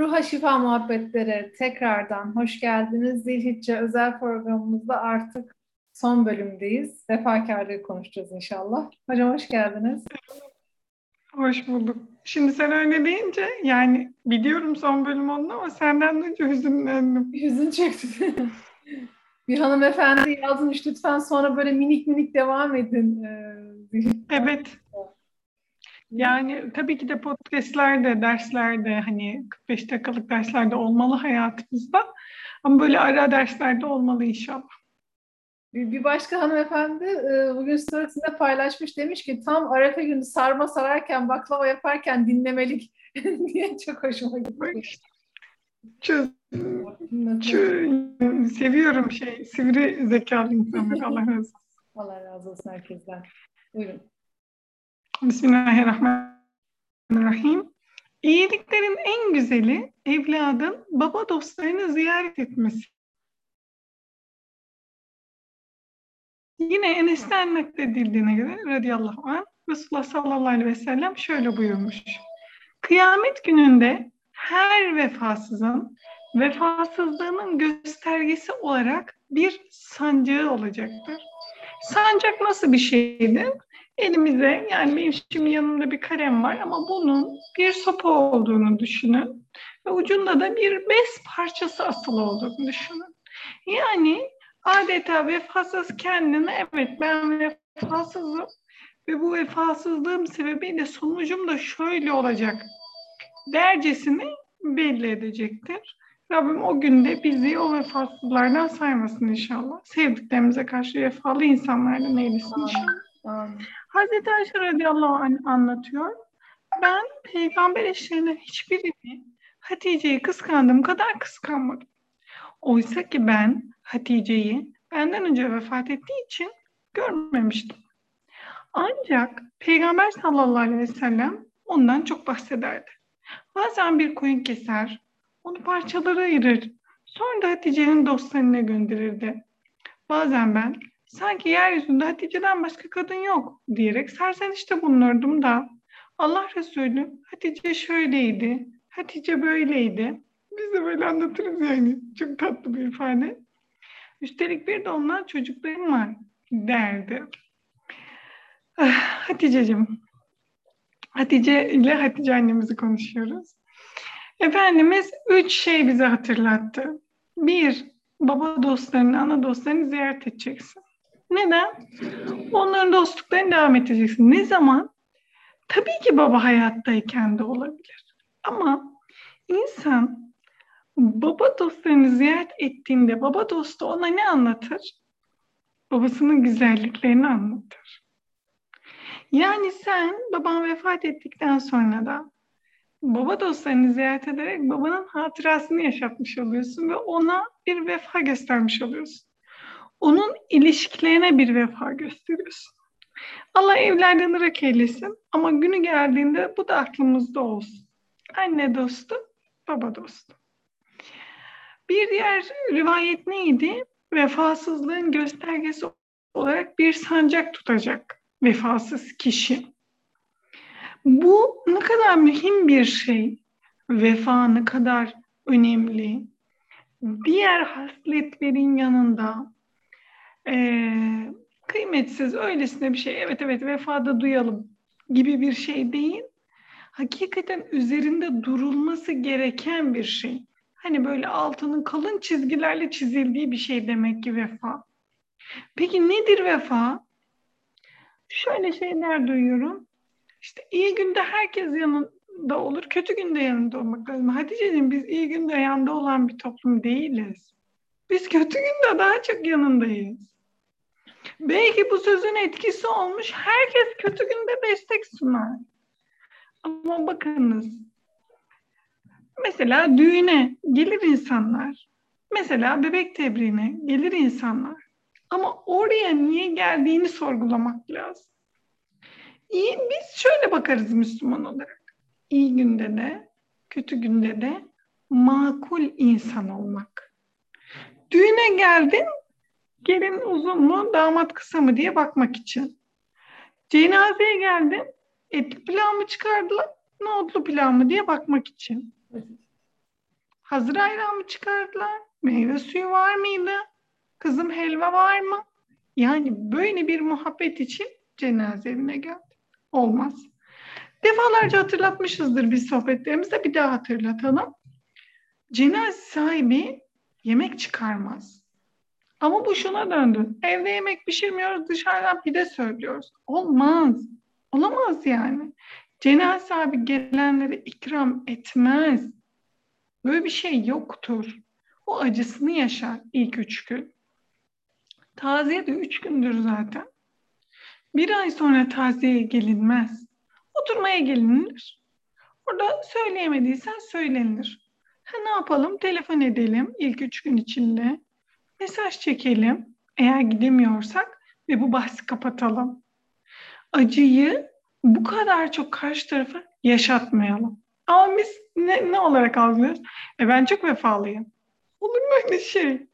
Ruha Şifa Muhabbetleri tekrardan hoş geldiniz. Zilhicce özel programımızda artık son bölümdeyiz. Vefakarlığı konuşacağız inşallah. Hocam hoş geldiniz. Hoş bulduk. Şimdi sen öyle deyince yani biliyorum son bölüm oldu ama senden önce hüzünlendim. Hüzün çekti. bir hanımefendi yazmış lütfen sonra böyle minik minik devam edin. Evet. Yani tabii ki de podcastlerde, derslerde hani 45 dakikalık derslerde olmalı hayatımızda. Ama böyle ara derslerde olmalı inşallah. Bir başka hanımefendi e, bugün storiesinde paylaşmış demiş ki tam Arefe günü sarma sararken baklava yaparken dinlemelik diye çok hoşuma gitti. Çok, çok, seviyorum şey sivri zekalı insanları Allah razı olsun. Allah razı olsun herkesten. Buyurun. Bismillahirrahmanirrahim. İyiliklerin en güzeli evladın baba dostlarını ziyaret etmesi. Yine Enes'ten nakledildiğine göre radıyallahu anh Resulullah sallallahu aleyhi ve sellem şöyle buyurmuş. Kıyamet gününde her vefasızın vefasızlığının göstergesi olarak bir sancağı olacaktır. Sancak nasıl bir şeydir? Elimize yani benim şimdi yanımda bir kalem var ama bunun bir sopa olduğunu düşünün. Ve ucunda da bir bez parçası asılı olduğunu düşünün. Yani adeta vefasız kendine evet ben vefasızım ve bu vefasızlığım sebebiyle sonucum da şöyle olacak dercesini belli edecektir. Rabbim o günde bizi o vefasızlardan saymasın inşallah. Sevdiklerimize karşı vefalı insanlardan eylesin inşallah. Hazreti Ayşe radıyallahu anh anlatıyor. Ben peygamber eşlerinin hiçbirini Hatice'yi kıskandığım kadar kıskanmadım. Oysa ki ben Hatice'yi benden önce vefat ettiği için görmemiştim. Ancak Peygamber sallallahu aleyhi ve sellem ondan çok bahsederdi. Bazen bir koyun keser, onu parçalara ayırır. Sonra da Hatice'nin dostlarına gönderirdi. Bazen ben sanki yeryüzünde Hatice'den başka kadın yok diyerek serzenişte bulunurdum da Allah Resulü Hatice şöyleydi, Hatice böyleydi. Biz de böyle anlatırız yani. Çok tatlı bir ifade. Üstelik bir de onlar çocuklarım var derdi. Ah, Hatice'cim. Hatice ile Hatice annemizi konuşuyoruz. Efendimiz üç şey bize hatırlattı. Bir, baba dostlarını, ana dostlarını ziyaret edeceksin. Neden? Onların dostluklarını devam edeceksin. Ne zaman? Tabii ki baba hayattayken de olabilir. Ama insan baba dostlarını ziyaret ettiğinde baba dostu ona ne anlatır? Babasının güzelliklerini anlatır. Yani sen baban vefat ettikten sonra da baba dostlarını ziyaret ederek babanın hatırasını yaşatmış oluyorsun ve ona bir vefa göstermiş oluyorsun. Onun ilişkilerine bir vefa gösteriyorsun. Allah evlerden ırak eylesin ama günü geldiğinde bu da aklımızda olsun. Anne dostu, baba dostu. Bir diğer rivayet neydi? Vefasızlığın göstergesi olarak bir sancak tutacak vefasız kişi. Bu ne kadar mühim bir şey. Vefa ne kadar önemli. Diğer hasletlerin yanında e, kıymetsiz öylesine bir şey. Evet evet vefada duyalım gibi bir şey değil. Hakikaten üzerinde durulması gereken bir şey. Hani böyle altının kalın çizgilerle çizildiği bir şey demek ki vefa. Peki nedir vefa? Şöyle şeyler duyuyorum. İşte iyi günde herkes yanında olur, kötü günde yanında olmak lazım. Hatice'ciğim biz iyi günde yanında olan bir toplum değiliz. Biz kötü günde daha çok yanındayız. Belki bu sözün etkisi olmuş. Herkes kötü günde destek sunar. Ama bakınız. Mesela düğüne gelir insanlar. Mesela bebek tebriğine gelir insanlar. Ama oraya niye geldiğini sorgulamak lazım. İyi, biz şöyle bakarız Müslüman olarak. İyi günde de, kötü günde de makul insan olmak. Düğüne geldin, gelin uzun mu, damat kısa mı diye bakmak için. Cenazeye geldin, etli pilav mı çıkardılar, nohutlu pilav mı diye bakmak için. Hazır ayran mı çıkardılar? Meyve suyu var mıydı? Kızım helva var mı? Yani böyle bir muhabbet için cenaze evine geldi. Olmaz. Defalarca hatırlatmışızdır biz sohbetlerimizde bir daha hatırlatalım. Cenaze sahibi yemek çıkarmaz. Ama bu şuna döndü. Evde yemek pişirmiyoruz, dışarıdan pide söylüyoruz. Olmaz. Olamaz yani. Cenaze sahibi gelenlere ikram etmez. Böyle bir şey yoktur. O acısını yaşar ilk üç gün. Taziye de üç gündür zaten. Bir ay sonra taziyeye gelinmez. Oturmaya gelinilir. Orada söyleyemediysen söylenilir. Ha, ne yapalım? Telefon edelim ilk üç gün içinde. Mesaj çekelim eğer gidemiyorsak ve bu bahsi kapatalım. Acıyı bu kadar çok karşı tarafa yaşatmayalım. Ama biz ne, ne olarak algılıyoruz? E ben çok vefalıyım. Olur mu öyle şey?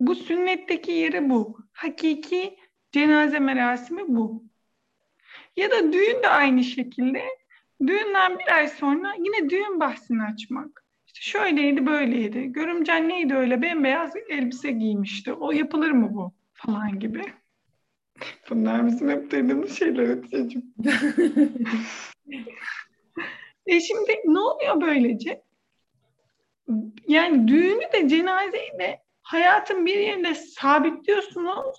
Bu sünnetteki yeri bu. Hakiki cenaze merasimi bu. Ya da düğün de aynı şekilde. Düğünden bir ay sonra yine düğün bahsini açmak. İşte şöyleydi böyleydi. Görümcen neydi öyle bembeyaz elbise giymişti. O yapılır mı bu? Falan gibi. Bunlar bizim hep dediğimiz şeyler Hatice'cim. e şimdi ne oluyor böylece? Yani düğünü de cenazeyi de hayatın bir yerinde sabitliyorsunuz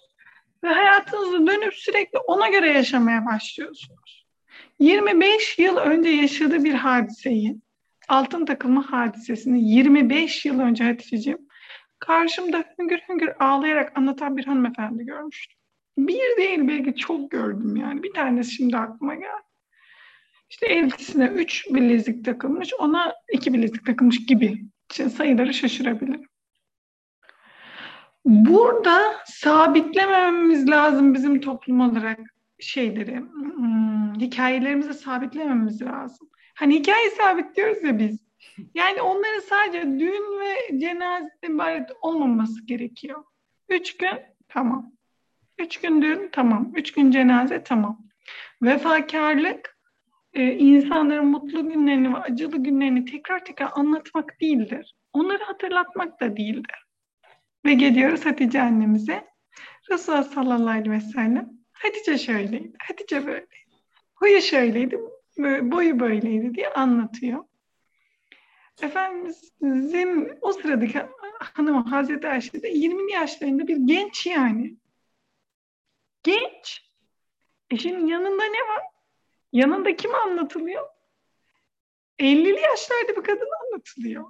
ve hayatınızı dönüp sürekli ona göre yaşamaya başlıyorsunuz. 25 yıl önce yaşadığı bir hadiseyi, altın takılma hadisesini 25 yıl önce Hatice'ciğim karşımda hüngür hüngür ağlayarak anlatan bir hanımefendi görmüştüm. Bir değil belki çok gördüm yani. Bir tanesi şimdi aklıma geldi. İşte elbisesine üç bilezik takılmış, ona iki bilezik takılmış gibi. Şimdi sayıları şaşırabilirim. Burada sabitlemememiz lazım bizim toplum olarak şeyleri, hmm, hikayelerimizi sabitlememiz lazım. Hani hikaye sabitliyoruz ya biz. Yani onların sadece düğün ve cenaze ibaret olmaması gerekiyor. Üç gün tamam. Üç gün düğün tamam. Üç gün cenaze tamam. Vefakarlık e, insanların mutlu günlerini ve acılı günlerini tekrar tekrar anlatmak değildir. Onları hatırlatmak da değildir. Ve geliyoruz Hatice annemize. Resulullah sallallahu aleyhi ve sellem Hatice şöyleydi, Hatice böyleydi. Huyu şöyleydi, boyu böyleydi diye anlatıyor. Efendimizin o sıradaki hanımı Hazreti Ayşe de 20 yaşlarında bir genç yani. Genç. Eşinin yanında ne var? Yanında kim anlatılıyor? 50'li yaşlarda bir kadın anlatılıyor.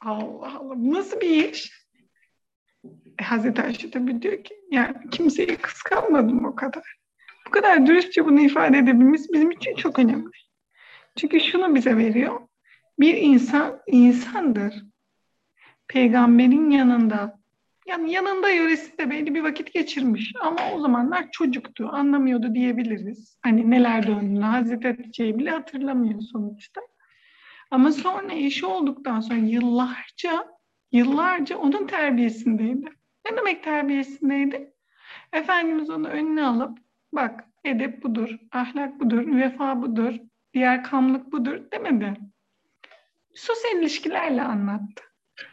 Allah Allah. Nasıl bir iş? E, Hazreti Ayşe tabii diyor ki yani kimseyi kıskanmadım o kadar. Bu kadar dürüstçe bunu ifade edebilmemiz bizim için çok önemli. Çünkü şunu bize veriyor. Bir insan insandır. Peygamberin yanında yani yanında yöresinde belli bir vakit geçirmiş ama o zamanlar çocuktu, anlamıyordu diyebiliriz. Hani neler döndüğünü Hazreti Hatice'yi bile hatırlamıyor sonuçta. Ama sonra eşi olduktan sonra yıllarca, yıllarca onun terbiyesindeydi. Ne demek terbiyesindeydi? Efendimiz onu önüne alıp bak edep budur, ahlak budur, vefa budur, diğer kamlık budur demedi. Sosyal ilişkilerle anlattı.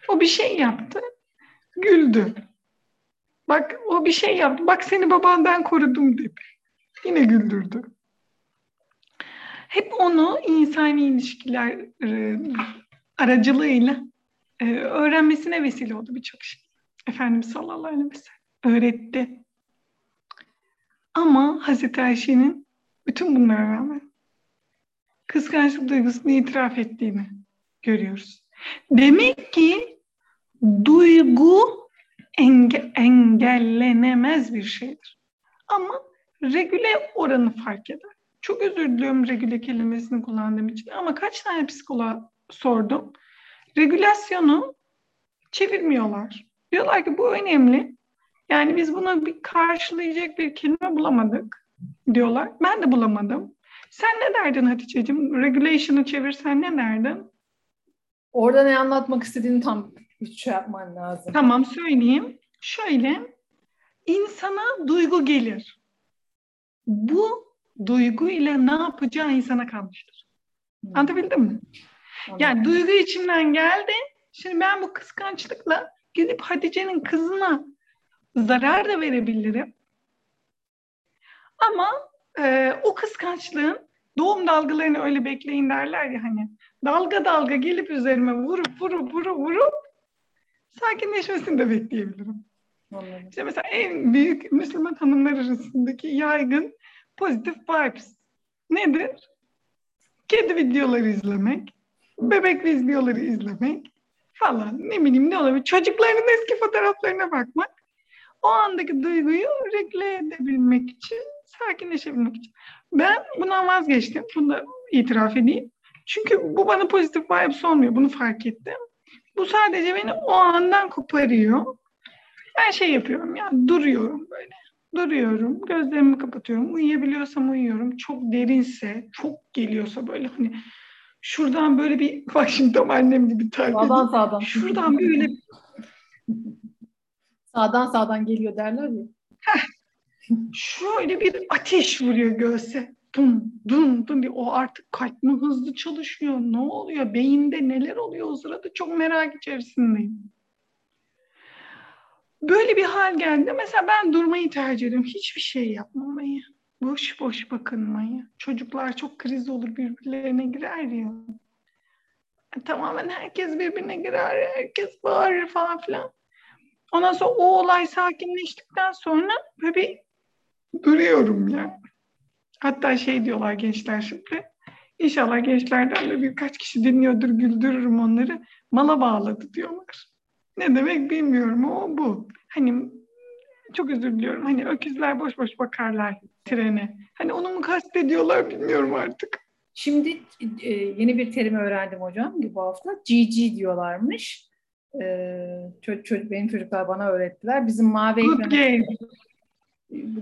O bir şey yaptı, güldü. Bak o bir şey yaptı, bak seni babandan korudum dedi. Yine güldürdü. Hep onu insani ilişkiler e, aracılığıyla e, öğrenmesine vesile oldu birçok şey. Efendimiz sallallahu aleyhi ve sellem öğretti. Ama Hazreti Ayşe'nin bütün bunlara rağmen kıskançlık duygusunu itiraf ettiğini görüyoruz. Demek ki duygu enge engellenemez bir şeydir. Ama regüle oranı fark eder. Çok özür diliyorum regüle kelimesini kullandığım için ama kaç tane psikoloğa sordum. Regülasyonu çevirmiyorlar. Diyorlar ki bu önemli. Yani biz buna bir karşılayacak bir kelime bulamadık diyorlar. Ben de bulamadım. Sen ne derdin Hatice'cim? Regulation'ı çevirsen ne derdin? Orada ne anlatmak istediğini tam üç şey yapman lazım. Tamam söyleyeyim. Şöyle, insana duygu gelir. Bu duygu ile ne yapacağı insana kalmıştır. Hmm. Anlatabildim mi? Yani duygu içimden geldi. Şimdi ben bu kıskançlıkla gidip Hatice'nin kızına zarar da verebilirim. Ama e, o kıskançlığın doğum dalgalarını öyle bekleyin derler ya hani dalga dalga gelip üzerime vurup vurup vurup vurup sakinleşmesini de bekleyebilirim. Anladım. İşte mesela en büyük Müslüman hanımlar arasındaki yaygın pozitif vibes nedir? Kedi videoları izlemek, bebek videoları izlemek falan ne bileyim ne olabilir. Çocukların eski fotoğraflarına bakmak. O andaki duyguyu regle edebilmek için, sakinleşebilmek için. Ben bundan vazgeçtim. Bunu da itiraf edeyim. Çünkü bu bana pozitif vibes olmuyor. Bunu fark ettim. Bu sadece beni o andan koparıyor. Ben şey yapıyorum ya duruyorum böyle. Duruyorum, gözlerimi kapatıyorum. Uyuyabiliyorsam uyuyorum. Çok derinse, çok geliyorsa böyle hani şuradan böyle bir bak şimdi tam annem gibi tarif Sağdan sağdan. Şuradan böyle sağdan sağdan geliyor derler ya. şöyle bir ateş vuruyor göğse. Dum dum dum diye. O artık kalp mi hızlı çalışıyor? Ne oluyor? Beyinde neler oluyor o sırada? Çok merak içerisindeyim. Böyle bir hal geldi. Mesela ben durmayı tercih ediyorum. Hiçbir şey yapmamayı. Boş boş bakınmayı. Çocuklar çok kriz olur birbirlerine girer ya. Tamamen herkes birbirine girer. Herkes bağırır falan filan. Ondan sonra o olay sakinleştikten sonra böyle bir duruyorum ya. Hatta şey diyorlar gençler şimdi. İnşallah gençlerden de birkaç kişi dinliyordur, güldürürüm onları. Mala bağladı diyorlar. Ne demek bilmiyorum o bu. Hani çok özür diliyorum. Hani öküzler boş boş bakarlar trene. Hani onu mu kastediyorlar bilmiyorum artık. Şimdi e, yeni bir terim öğrendim hocam bu hafta. GG diyorlarmış. Ee, çocuk, çocuk, benim çocuklar bana öğrettiler. Bizim mavi Good ekran... game.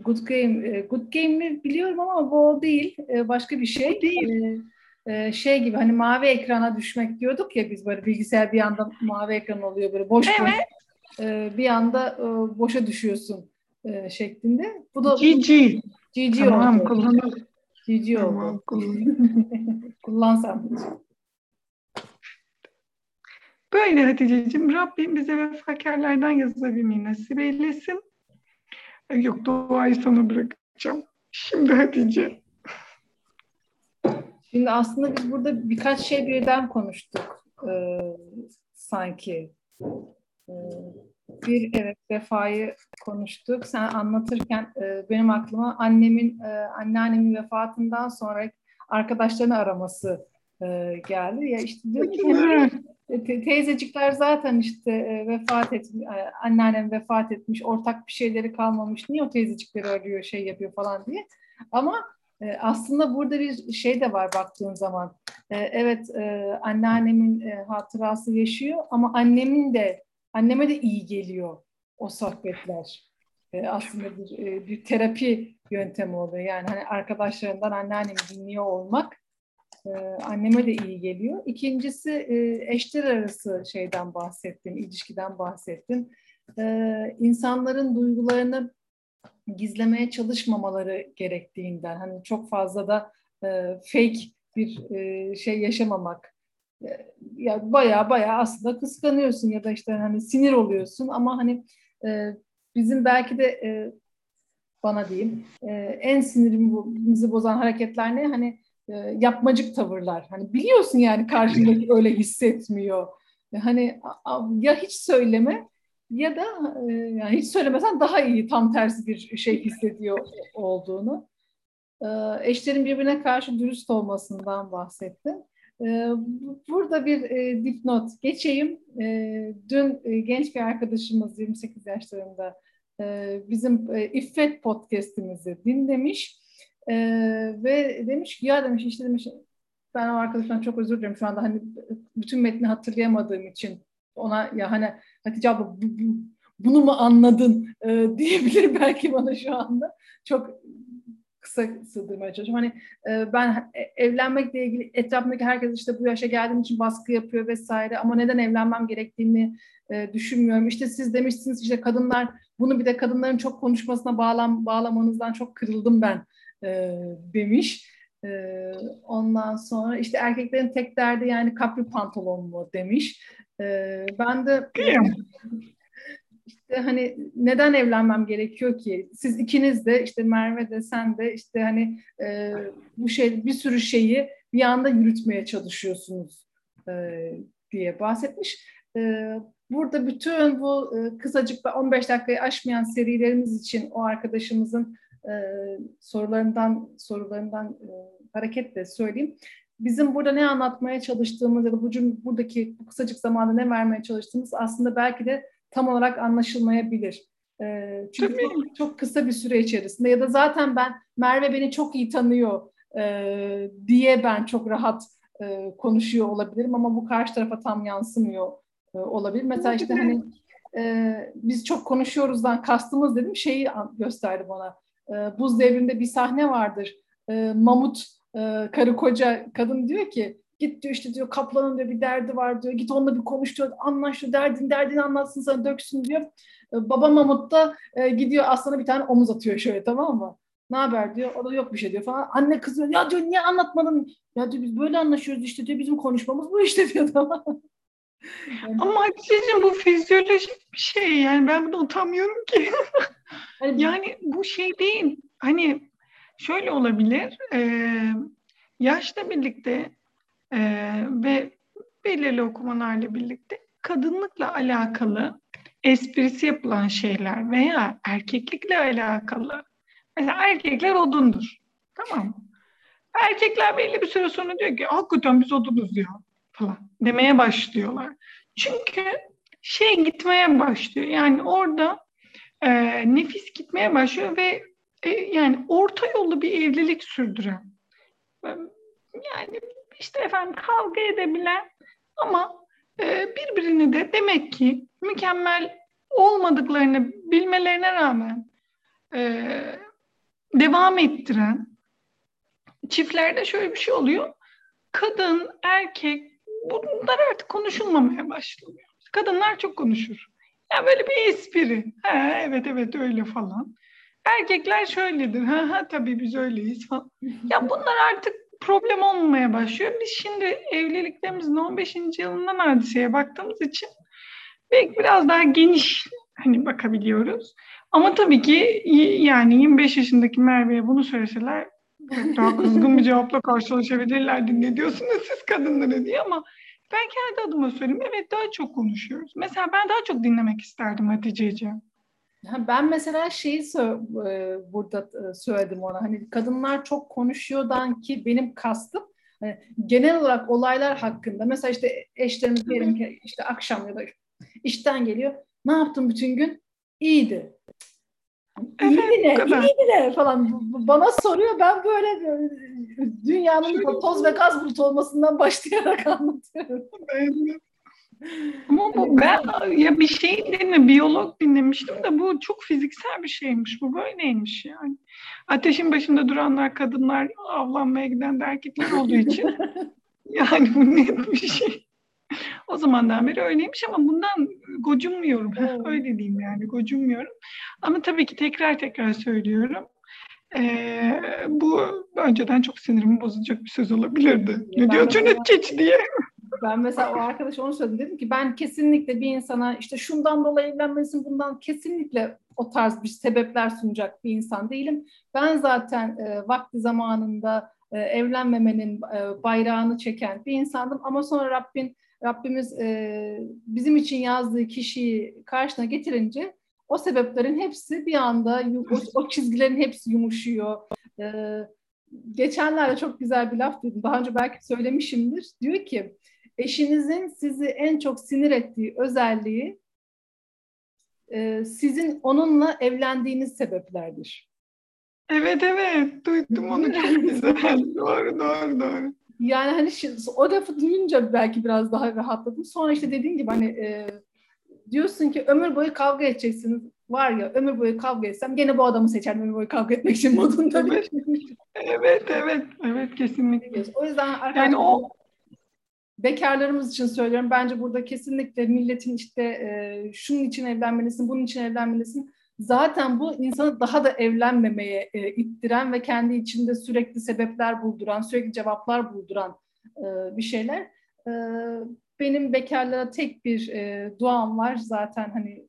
Good game. E, good game mi biliyorum ama bu o değil. E, başka bir şey. O değil. Ee, şey gibi hani mavi ekrana düşmek diyorduk ya biz böyle bilgisayar bir anda mavi ekran oluyor böyle boş evet. boş e, bir anda e, boşa düşüyorsun e, şeklinde. Bu da GG. GG tamam, oldu. Kullanalım. GG tamam, oldu. Kullan. Kullansam. Böyle Hatice'ciğim Rabbim bize vefakarlardan yazabilmeyi nasip eylesin. Yok duayı sana bırakacağım. Şimdi Hatice. Şimdi aslında biz burada birkaç şey birden konuştuk e, sanki. E, bir evet vefayı konuştuk. Sen anlatırken e, benim aklıma annemin, e, anneannemin vefatından sonra arkadaşlarını araması e, geldi. Ya işte diyor ki teyzecikler zaten işte e, vefat etmiş, e, anneannem vefat etmiş, ortak bir şeyleri kalmamış. Niye o teyzecikleri arıyor, şey yapıyor falan diye. Ama e, aslında burada bir şey de var baktığın zaman. E, evet e, anneannemin hatırası yaşıyor ama annemin de anneme de iyi geliyor o sohbetler. Aslında bir, bir terapi yöntemi oluyor. Yani hani arkadaşlarından anneannemi dinliyor olmak e, anneme de iyi geliyor. İkincisi e, eşler arası şeyden bahsettin, ilişkiden bahsettin. E, insanların duygularını gizlemeye çalışmamaları gerektiğinden hani çok fazla da e, fake bir e, şey yaşamamak e, ya baya baya aslında kıskanıyorsun ya da işte hani sinir oluyorsun ama hani e, bizim belki de e, bana diyeyim e, en sinirimizi bozan hareketler ne hani e, yapmacık tavırlar hani biliyorsun yani karşındaki öyle hissetmiyor hani ya hiç söyleme ya da e, yani hiç söylemesen daha iyi tam tersi bir şey hissediyor olduğunu. E, eşlerin birbirine karşı dürüst olmasından bahsettim. E, burada bir e, dipnot geçeyim. E, dün e, genç bir arkadaşımız 28 yaşlarında e, bizim e, İffet podcast'imizi dinlemiş e, ve demiş ki ya demiş işte demiş ben o arkadaşımdan çok özür dilerim şu anda hani bütün metni hatırlayamadığım için ona ya hani Hatice abla bu, bu, bunu mu anladın e, diyebilir belki bana şu anda. Çok kısa sığdırmaya çalışıyorum. Hani e, ben e, evlenmekle ilgili etrafımdaki herkes işte bu yaşa geldiğim için baskı yapıyor vesaire ama neden evlenmem gerektiğini e, düşünmüyorum. İşte siz demişsiniz işte kadınlar bunu bir de kadınların çok konuşmasına bağlam, bağlamanızdan çok kırıldım ben e, demiş. Ee, ondan sonra işte erkeklerin tek derdi yani kapri pantolon mu demiş. Ee, ben de işte hani neden evlenmem gerekiyor ki? Siz ikiniz de işte Merve de sen de işte hani e, bu şey bir sürü şeyi bir anda yürütmeye çalışıyorsunuz e, diye bahsetmiş. E, burada bütün bu e, kısacık 15 dakikayı aşmayan serilerimiz için o arkadaşımızın e, sorularından sorularından e, hareketle söyleyeyim. Bizim burada ne anlatmaya çalıştığımız ya da bu buradaki bu kısacık zamanda ne vermeye çalıştığımız aslında belki de tam olarak anlaşılmayabilir. E, çünkü çok, çok kısa bir süre içerisinde ya da zaten ben Merve beni çok iyi tanıyor e, diye ben çok rahat e, konuşuyor olabilirim ama bu karşı tarafa tam yansımıyor e, olabilir. Mesela işte hani e, biz çok konuşuyoruzdan kastımız dedim şeyi gösterdi bana. E, Buz devrinde bir sahne vardır. E, Mamut e, karı koca kadın diyor ki git diyor işte diyor kaplanın diyor bir derdi var diyor. Git onunla bir konuş diyor. Anlaş diyor. Derdin derdini anlatsın sana döksün diyor. E, baba Mamut da e, gidiyor aslana bir tane omuz atıyor şöyle tamam mı? Ne haber diyor. O da yok bir şey diyor falan. Anne kızıyor. Ya diyor niye anlatmadın? Ya diyor biz böyle anlaşıyoruz işte diyor. Bizim konuşmamız bu işte diyor tamam. Ama Hatice'cim bu fizyolojik bir şey. Yani ben bunu utanmıyorum ki. yani, bu şey değil. Hani şöyle olabilir. E, yaşla birlikte e, ve belirli okumalarla birlikte kadınlıkla alakalı esprisi yapılan şeyler veya erkeklikle alakalı Mesela erkekler odundur. Tamam mı? Erkekler belli bir süre sonra diyor ki hakikaten biz odunuz ya falan demeye başlıyorlar. Çünkü şey gitmeye başlıyor. Yani orada e, nefis gitmeye başlıyor ve e, yani orta yollu bir evlilik sürdüren yani işte efendim kavga edebilen ama e, birbirini de demek ki mükemmel olmadıklarını bilmelerine rağmen e, devam ettiren çiftlerde şöyle bir şey oluyor. Kadın, erkek bunlar artık konuşulmamaya başlıyor. Kadınlar çok konuşur. Ya yani böyle bir espri. Ha, evet evet öyle falan. Erkekler şöyledir. Ha, ha tabii biz öyleyiz falan. Ya bunlar artık problem olmamaya başlıyor. Biz şimdi evliliklerimizin 15. yılından hadiseye baktığımız için belki biraz daha geniş hani bakabiliyoruz. Ama tabii ki yani 25 yaşındaki Merve'ye bunu söyleseler daha kızgın bir cevapla karşılaşabilirlerdi. Ne diyorsunuz siz kadınları diye ama ben kendi adıma söyleyeyim. Evet daha çok konuşuyoruz. Mesela ben daha çok dinlemek isterdim Hatice'ciğim. Ben mesela şeyi e, burada e, söyledim ona. Hani kadınlar çok konuşuyordan ki benim kastım hani genel olarak olaylar hakkında. Mesela işte eşlerimiz diyelim ki işte akşam ya da işten geliyor. Ne yaptın bütün gün? İyiydi. Evet, iyi bile, iyi bile falan bana soruyor. Ben böyle dünyanın Şöyle toz ve gaz bulut olmasından başlayarak anlatıyorum. Ama bu ben ya bir şey dinle, biyolog dinlemiştim de bu çok fiziksel bir şeymiş. Bu böyleymiş yani. Ateşin başında duranlar kadınlar, avlanmaya giden de erkekler olduğu için yani bu net bir şey. O zamandan beri öyleymiş ama bundan gocunmuyorum. Evet. Öyle diyeyim yani gocunmuyorum. Ama tabii ki tekrar tekrar söylüyorum. Ee, bu önceden çok sinirimi bozacak bir söz olabilirdi. Ne diyor Cüneyt diye. Ben mesela o arkadaş onu söyledim. Dedim ki ben kesinlikle bir insana işte şundan dolayı evlenmelisin bundan kesinlikle o tarz bir sebepler sunacak bir insan değilim. Ben zaten e, vakti zamanında e, evlenmemenin e, bayrağını çeken bir insandım ama sonra Rabbin Rabbimiz e, bizim için yazdığı kişiyi karşına getirince o sebeplerin hepsi bir anda o, o çizgilerin hepsi yumuşuyor. E, geçenlerde çok güzel bir laf duydum. Daha önce belki söylemişimdir. Diyor ki eşinizin sizi en çok sinir ettiği özelliği e, sizin onunla evlendiğiniz sebeplerdir. Evet evet duydum onu çok güzel. doğru doğru doğru. Yani hani o lafı duyunca belki biraz daha rahatladım. Sonra işte dediğin gibi hani e, diyorsun ki ömür boyu kavga edeceksiniz. Var ya ömür boyu kavga etsem gene bu adamı seçerdim ömür boyu kavga etmek için modunda. Evet, evet, evet, evet kesinlikle. O yüzden arkadaşlar yani o bekarlarımız için söylüyorum. Bence burada kesinlikle milletin işte e, şunun için evlenmelisin, bunun için evlenmelisin. Zaten bu insanı daha da evlenmemeye e, ittiren ve kendi içinde sürekli sebepler bulduran, sürekli cevaplar bulduran e, bir şeyler. E, benim bekarlara tek bir e, duam var zaten hani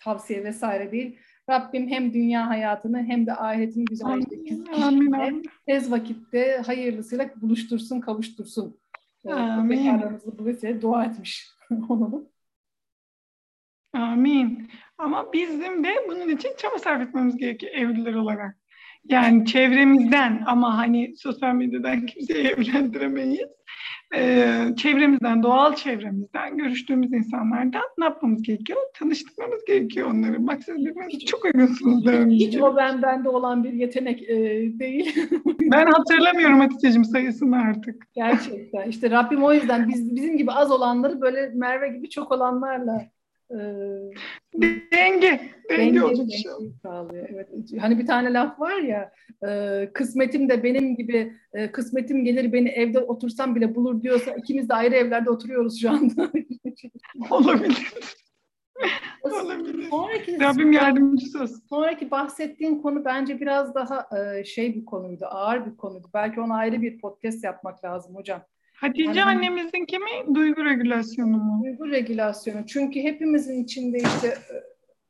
tavsiye vesaire değil. Rabbim hem dünya hayatını hem de ahiretini güzelleştirsin. Tez vakitte hayırlısıyla buluştursun, kavuştursun. E, Amin. Bekarlarımızı bu vesile dua etmiş onu. Amin. Ama bizim de bunun için çaba sarf etmemiz gerekiyor evliler olarak. Yani çevremizden ama hani sosyal medyadan kimseyi evlendiremeyiz. Ee, çevremizden, doğal çevremizden, görüştüğümüz insanlardan ne yapmamız gerekiyor? Tanıştırmamız gerekiyor onları. Bak siz birbirinizi çok uygunsunuz. Hiç o ben bende olan bir yetenek e, değil. ben hatırlamıyorum Hatice'cim sayısını artık. Gerçekten. İşte Rabbim o yüzden biz bizim gibi az olanları böyle Merve gibi çok olanlarla ee, denge, denge, denge sağlıyor. Evet. Hani bir tane laf var ya, e, kısmetim de benim gibi, e, kısmetim gelir beni evde otursam bile bulur diyorsa ikimiz de ayrı evlerde oturuyoruz şu anda. Olabilir. Olabilir. Sonraki, Rabbim yardımcısı olsun. Sonraki bahsettiğin konu bence biraz daha e, şey bir konuydu, ağır bir konuydu. Belki ona ayrı bir podcast yapmak lazım hocam. Hatice yani, annemizin mi? Duygu regülasyonu mu? Duygu regülasyonu. Çünkü hepimizin içinde işte e,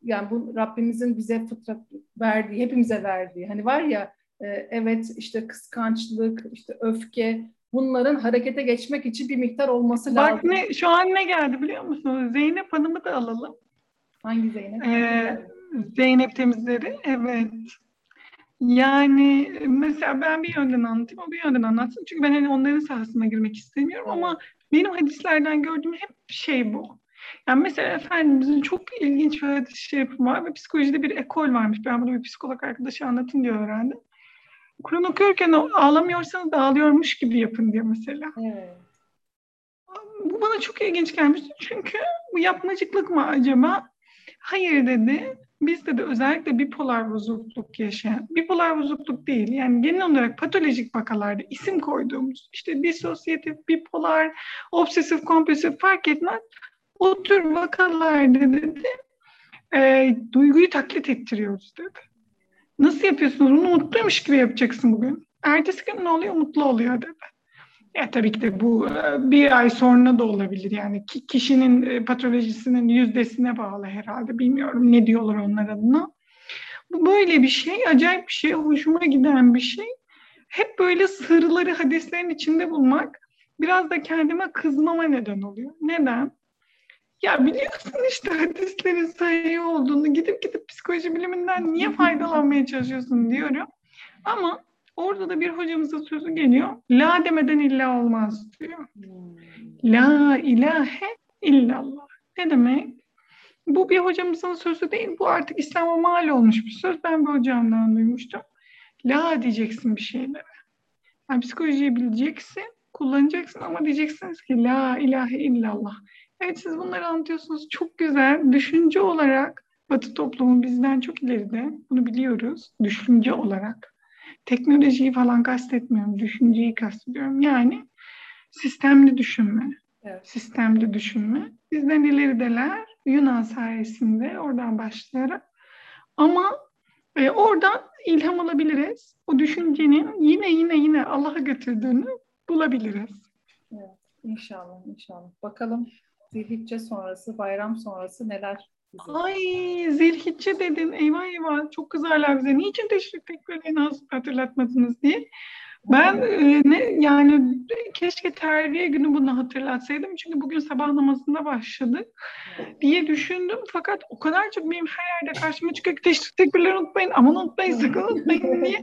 yani bu Rabbimizin bize fıtrat verdiği, hepimize verdiği. Hani var ya e, evet işte kıskançlık, işte öfke bunların harekete geçmek için bir miktar olması Bak lazım. Bak ne şu an ne geldi biliyor musunuz? Zeynep Hanım'ı da alalım. Hangi Zeynep? Ee, Zeynep Temizleri. Evet. Yani mesela ben bir yönden anlatayım, o bir yönden anlatsın. Çünkü ben hani onların sahasına girmek istemiyorum ama benim hadislerden gördüğüm hep şey bu. Yani mesela Efendimizin çok ilginç bir hadis şerifi var ve psikolojide bir ekol varmış. Ben bunu bir psikolog arkadaşı anlatın diyor öğrendim. Kur'an okuyorken ağlamıyorsanız da ağlıyormuş gibi yapın diyor mesela. Evet. Bu bana çok ilginç gelmişti. Çünkü bu yapmacıklık mı acaba? Hayır dedi bizde de özellikle bipolar bozukluk yaşayan, bipolar bozukluk değil yani genel olarak patolojik vakalarda isim koyduğumuz işte disosyatif, bipolar, obsesif, kompulsif fark etmez. O tür vakalarda dedi e, duyguyu taklit ettiriyoruz dedi. Nasıl yapıyorsunuz? Bunu mutluymuş gibi yapacaksın bugün. Ertesi gün ne oluyor? Mutlu oluyor dedi. Ya tabii ki de bu e, bir ay sonra da olabilir yani kişinin e, patolojisinin yüzdesine bağlı herhalde bilmiyorum ne diyorlar onlar adına. Bu böyle bir şey, acayip bir şey, hoşuma giden bir şey. Hep böyle sırları hadislerin içinde bulmak biraz da kendime kızmama neden oluyor. Neden? Ya biliyorsun işte hadislerin sayı olduğunu gidip gidip psikoloji biliminden niye faydalanmaya çalışıyorsun diyorum. Ama Orada da bir hocamızın sözü geliyor. La demeden illa olmaz diyor. La ilahe illallah. Ne demek? Bu bir hocamızın sözü değil. Bu artık İslam'a mal olmuş bir söz. Ben bir hocamdan duymuştum. La diyeceksin bir şeylere. Yani psikolojiyi bileceksin, kullanacaksın ama diyeceksiniz ki La ilahe illallah. Evet siz bunları anlatıyorsunuz. Çok güzel. Düşünce olarak Batı toplumu bizden çok ileride. Bunu biliyoruz. Düşünce olarak. Teknolojiyi falan kastetmiyorum, düşünceyi kastediyorum. Yani sistemli düşünme, evet. sistemli düşünme. Bizden ilerideler Yunan sayesinde oradan başlayarak ama e, oradan ilham alabiliriz. O düşüncenin yine yine yine Allah'a götürdüğünü bulabiliriz. Evet, inşallah inşallah. Bakalım Zilhicce sonrası, bayram sonrası neler Ay zilhicce dedin. Eyvah eyvah. Çok kızarlar bize. Niçin teşrik tekbirlerini hatırlatmadınız diye. Ben e, ne yani keşke terbiye günü bunu hatırlatsaydım. Çünkü bugün sabah namazında başladık diye düşündüm. Fakat o kadar çok benim her yerde karşıma çıkıyor ki teşrik tekbirleri unutmayın. Aman unutmayın sakın unutmayın diye.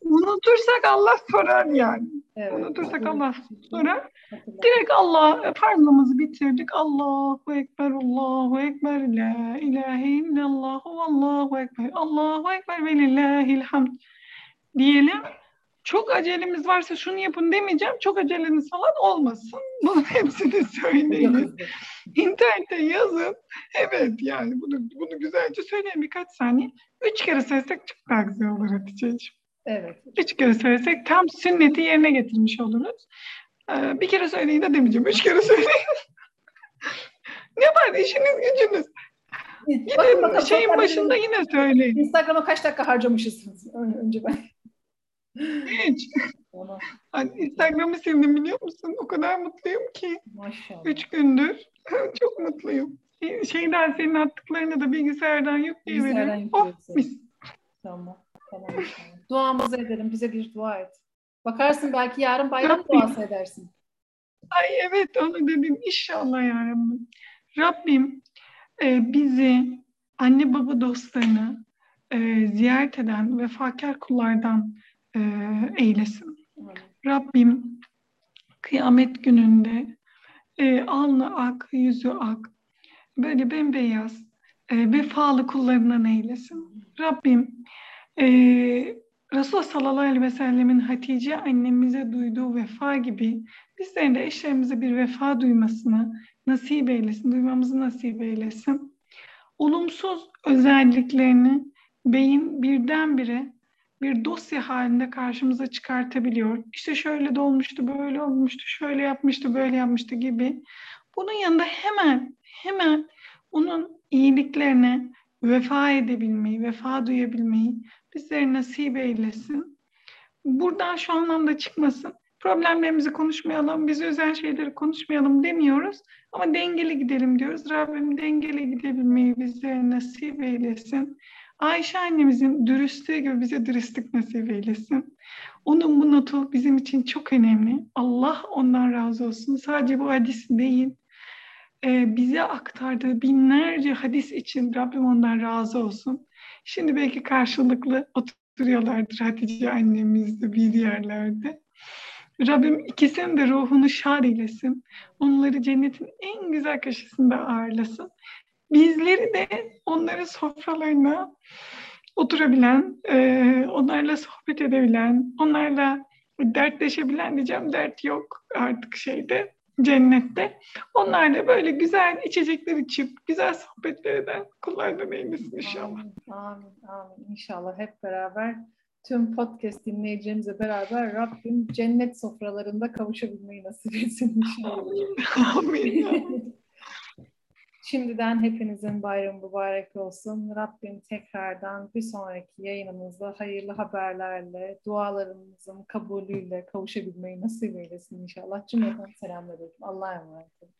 Unutursak Allah sorar yani. Evet. Unutursak Allah sorar. Direkt Allah farz bitirdik. Allahu Ekber, Allahu Ekber, La ilahe illallah, Allahu Ekber, Allahu Ekber ve lillahil hamd diyelim. Çok acelemiz varsa şunu yapın demeyeceğim. Çok aceleniz falan olmasın. Bunun hepsini söyleyin. İnternette yazın. Evet yani bunu, bunu güzelce söyleyin birkaç saniye. Üç kere söylesek çok daha güzel olur Hatice'ciğim. Evet. Üç kere söylesek tam sünneti yerine getirmiş oluruz. Ee, bir kere söyleyin de demeyeceğim. Üç kere söyleyin. ne var işiniz gücünüz. Yine şeyin başında yine söyleyin. Instagram'a kaç dakika harcamışız önce ben. Hiç. Hani Instagram'ı sildim biliyor musun? O kadar mutluyum ki. Maşallah. Üç gündür. Çok mutluyum. Şeyden senin attıklarını da bilgisayardan Bilgisayardan yükleyebilirim. Oh yüklüyorsun. mis. Tamam. Tamam. inşallah. Duamızı edelim. Bize bir dua et. Bakarsın belki yarın bayram Rabbim. duası edersin. Ay evet onu dedim. İnşallah ya Rabbim. Rabbim e, bizi anne baba dostlarını e, ziyaret eden vefakar kullardan e, eylesin. Rabbim kıyamet gününde e, alnı ak, yüzü ak, böyle bembeyaz, e, vefalı kullarından eylesin. Rabbim e, Resulullah sallallahu aleyhi ve sellemin Hatice annemize duyduğu vefa gibi bizlerin de eşlerimize bir vefa duymasını nasip eylesin, duymamızı nasip eylesin. Olumsuz özelliklerini beyin birdenbire bir dosya halinde karşımıza çıkartabiliyor. İşte şöyle de olmuştu, böyle olmuştu, şöyle yapmıştı, böyle yapmıştı gibi. Bunun yanında hemen, hemen onun iyiliklerine vefa edebilmeyi, vefa duyabilmeyi bizlere nasip eylesin. Buradan şu anlamda çıkmasın. Problemlerimizi konuşmayalım, bizi üzen şeyleri konuşmayalım demiyoruz. Ama dengeli gidelim diyoruz. Rabbim dengeli gidebilmeyi bizlere nasip eylesin. Ayşe annemizin dürüstlüğü gibi bize dürüstlük nasip eylesin. Onun bu notu bizim için çok önemli. Allah ondan razı olsun. Sadece bu hadis değil, e, bize aktardığı binlerce hadis için Rabbim ondan razı olsun. Şimdi belki karşılıklı oturuyorlardır Hatice annemizle bir yerlerde. Rabbim ikisinin de ruhunu şad eylesin. Onları cennetin en güzel köşesinde ağırlasın. Bizleri de onların sofralarına oturabilen, e, onlarla sohbet edebilen, onlarla dertleşebilen diyeceğim. Dert yok artık şeyde, cennette. Onlarla böyle güzel içecekler içip, güzel sohbetler eden kullardan eylesin inşallah. Amin, amin, amin. İnşallah hep beraber tüm podcast dinleyicilerimize beraber Rabbim cennet sofralarında kavuşabilmeyi nasip etsin inşallah. Amin. Şimdiden hepinizin bayramı mübarek olsun. Rabbim tekrardan bir sonraki yayınımızda hayırlı haberlerle, dualarımızın kabulüyle kavuşabilmeyi nasip eylesin inşallah. Cümleten selamlar. Allah'a emanet olun.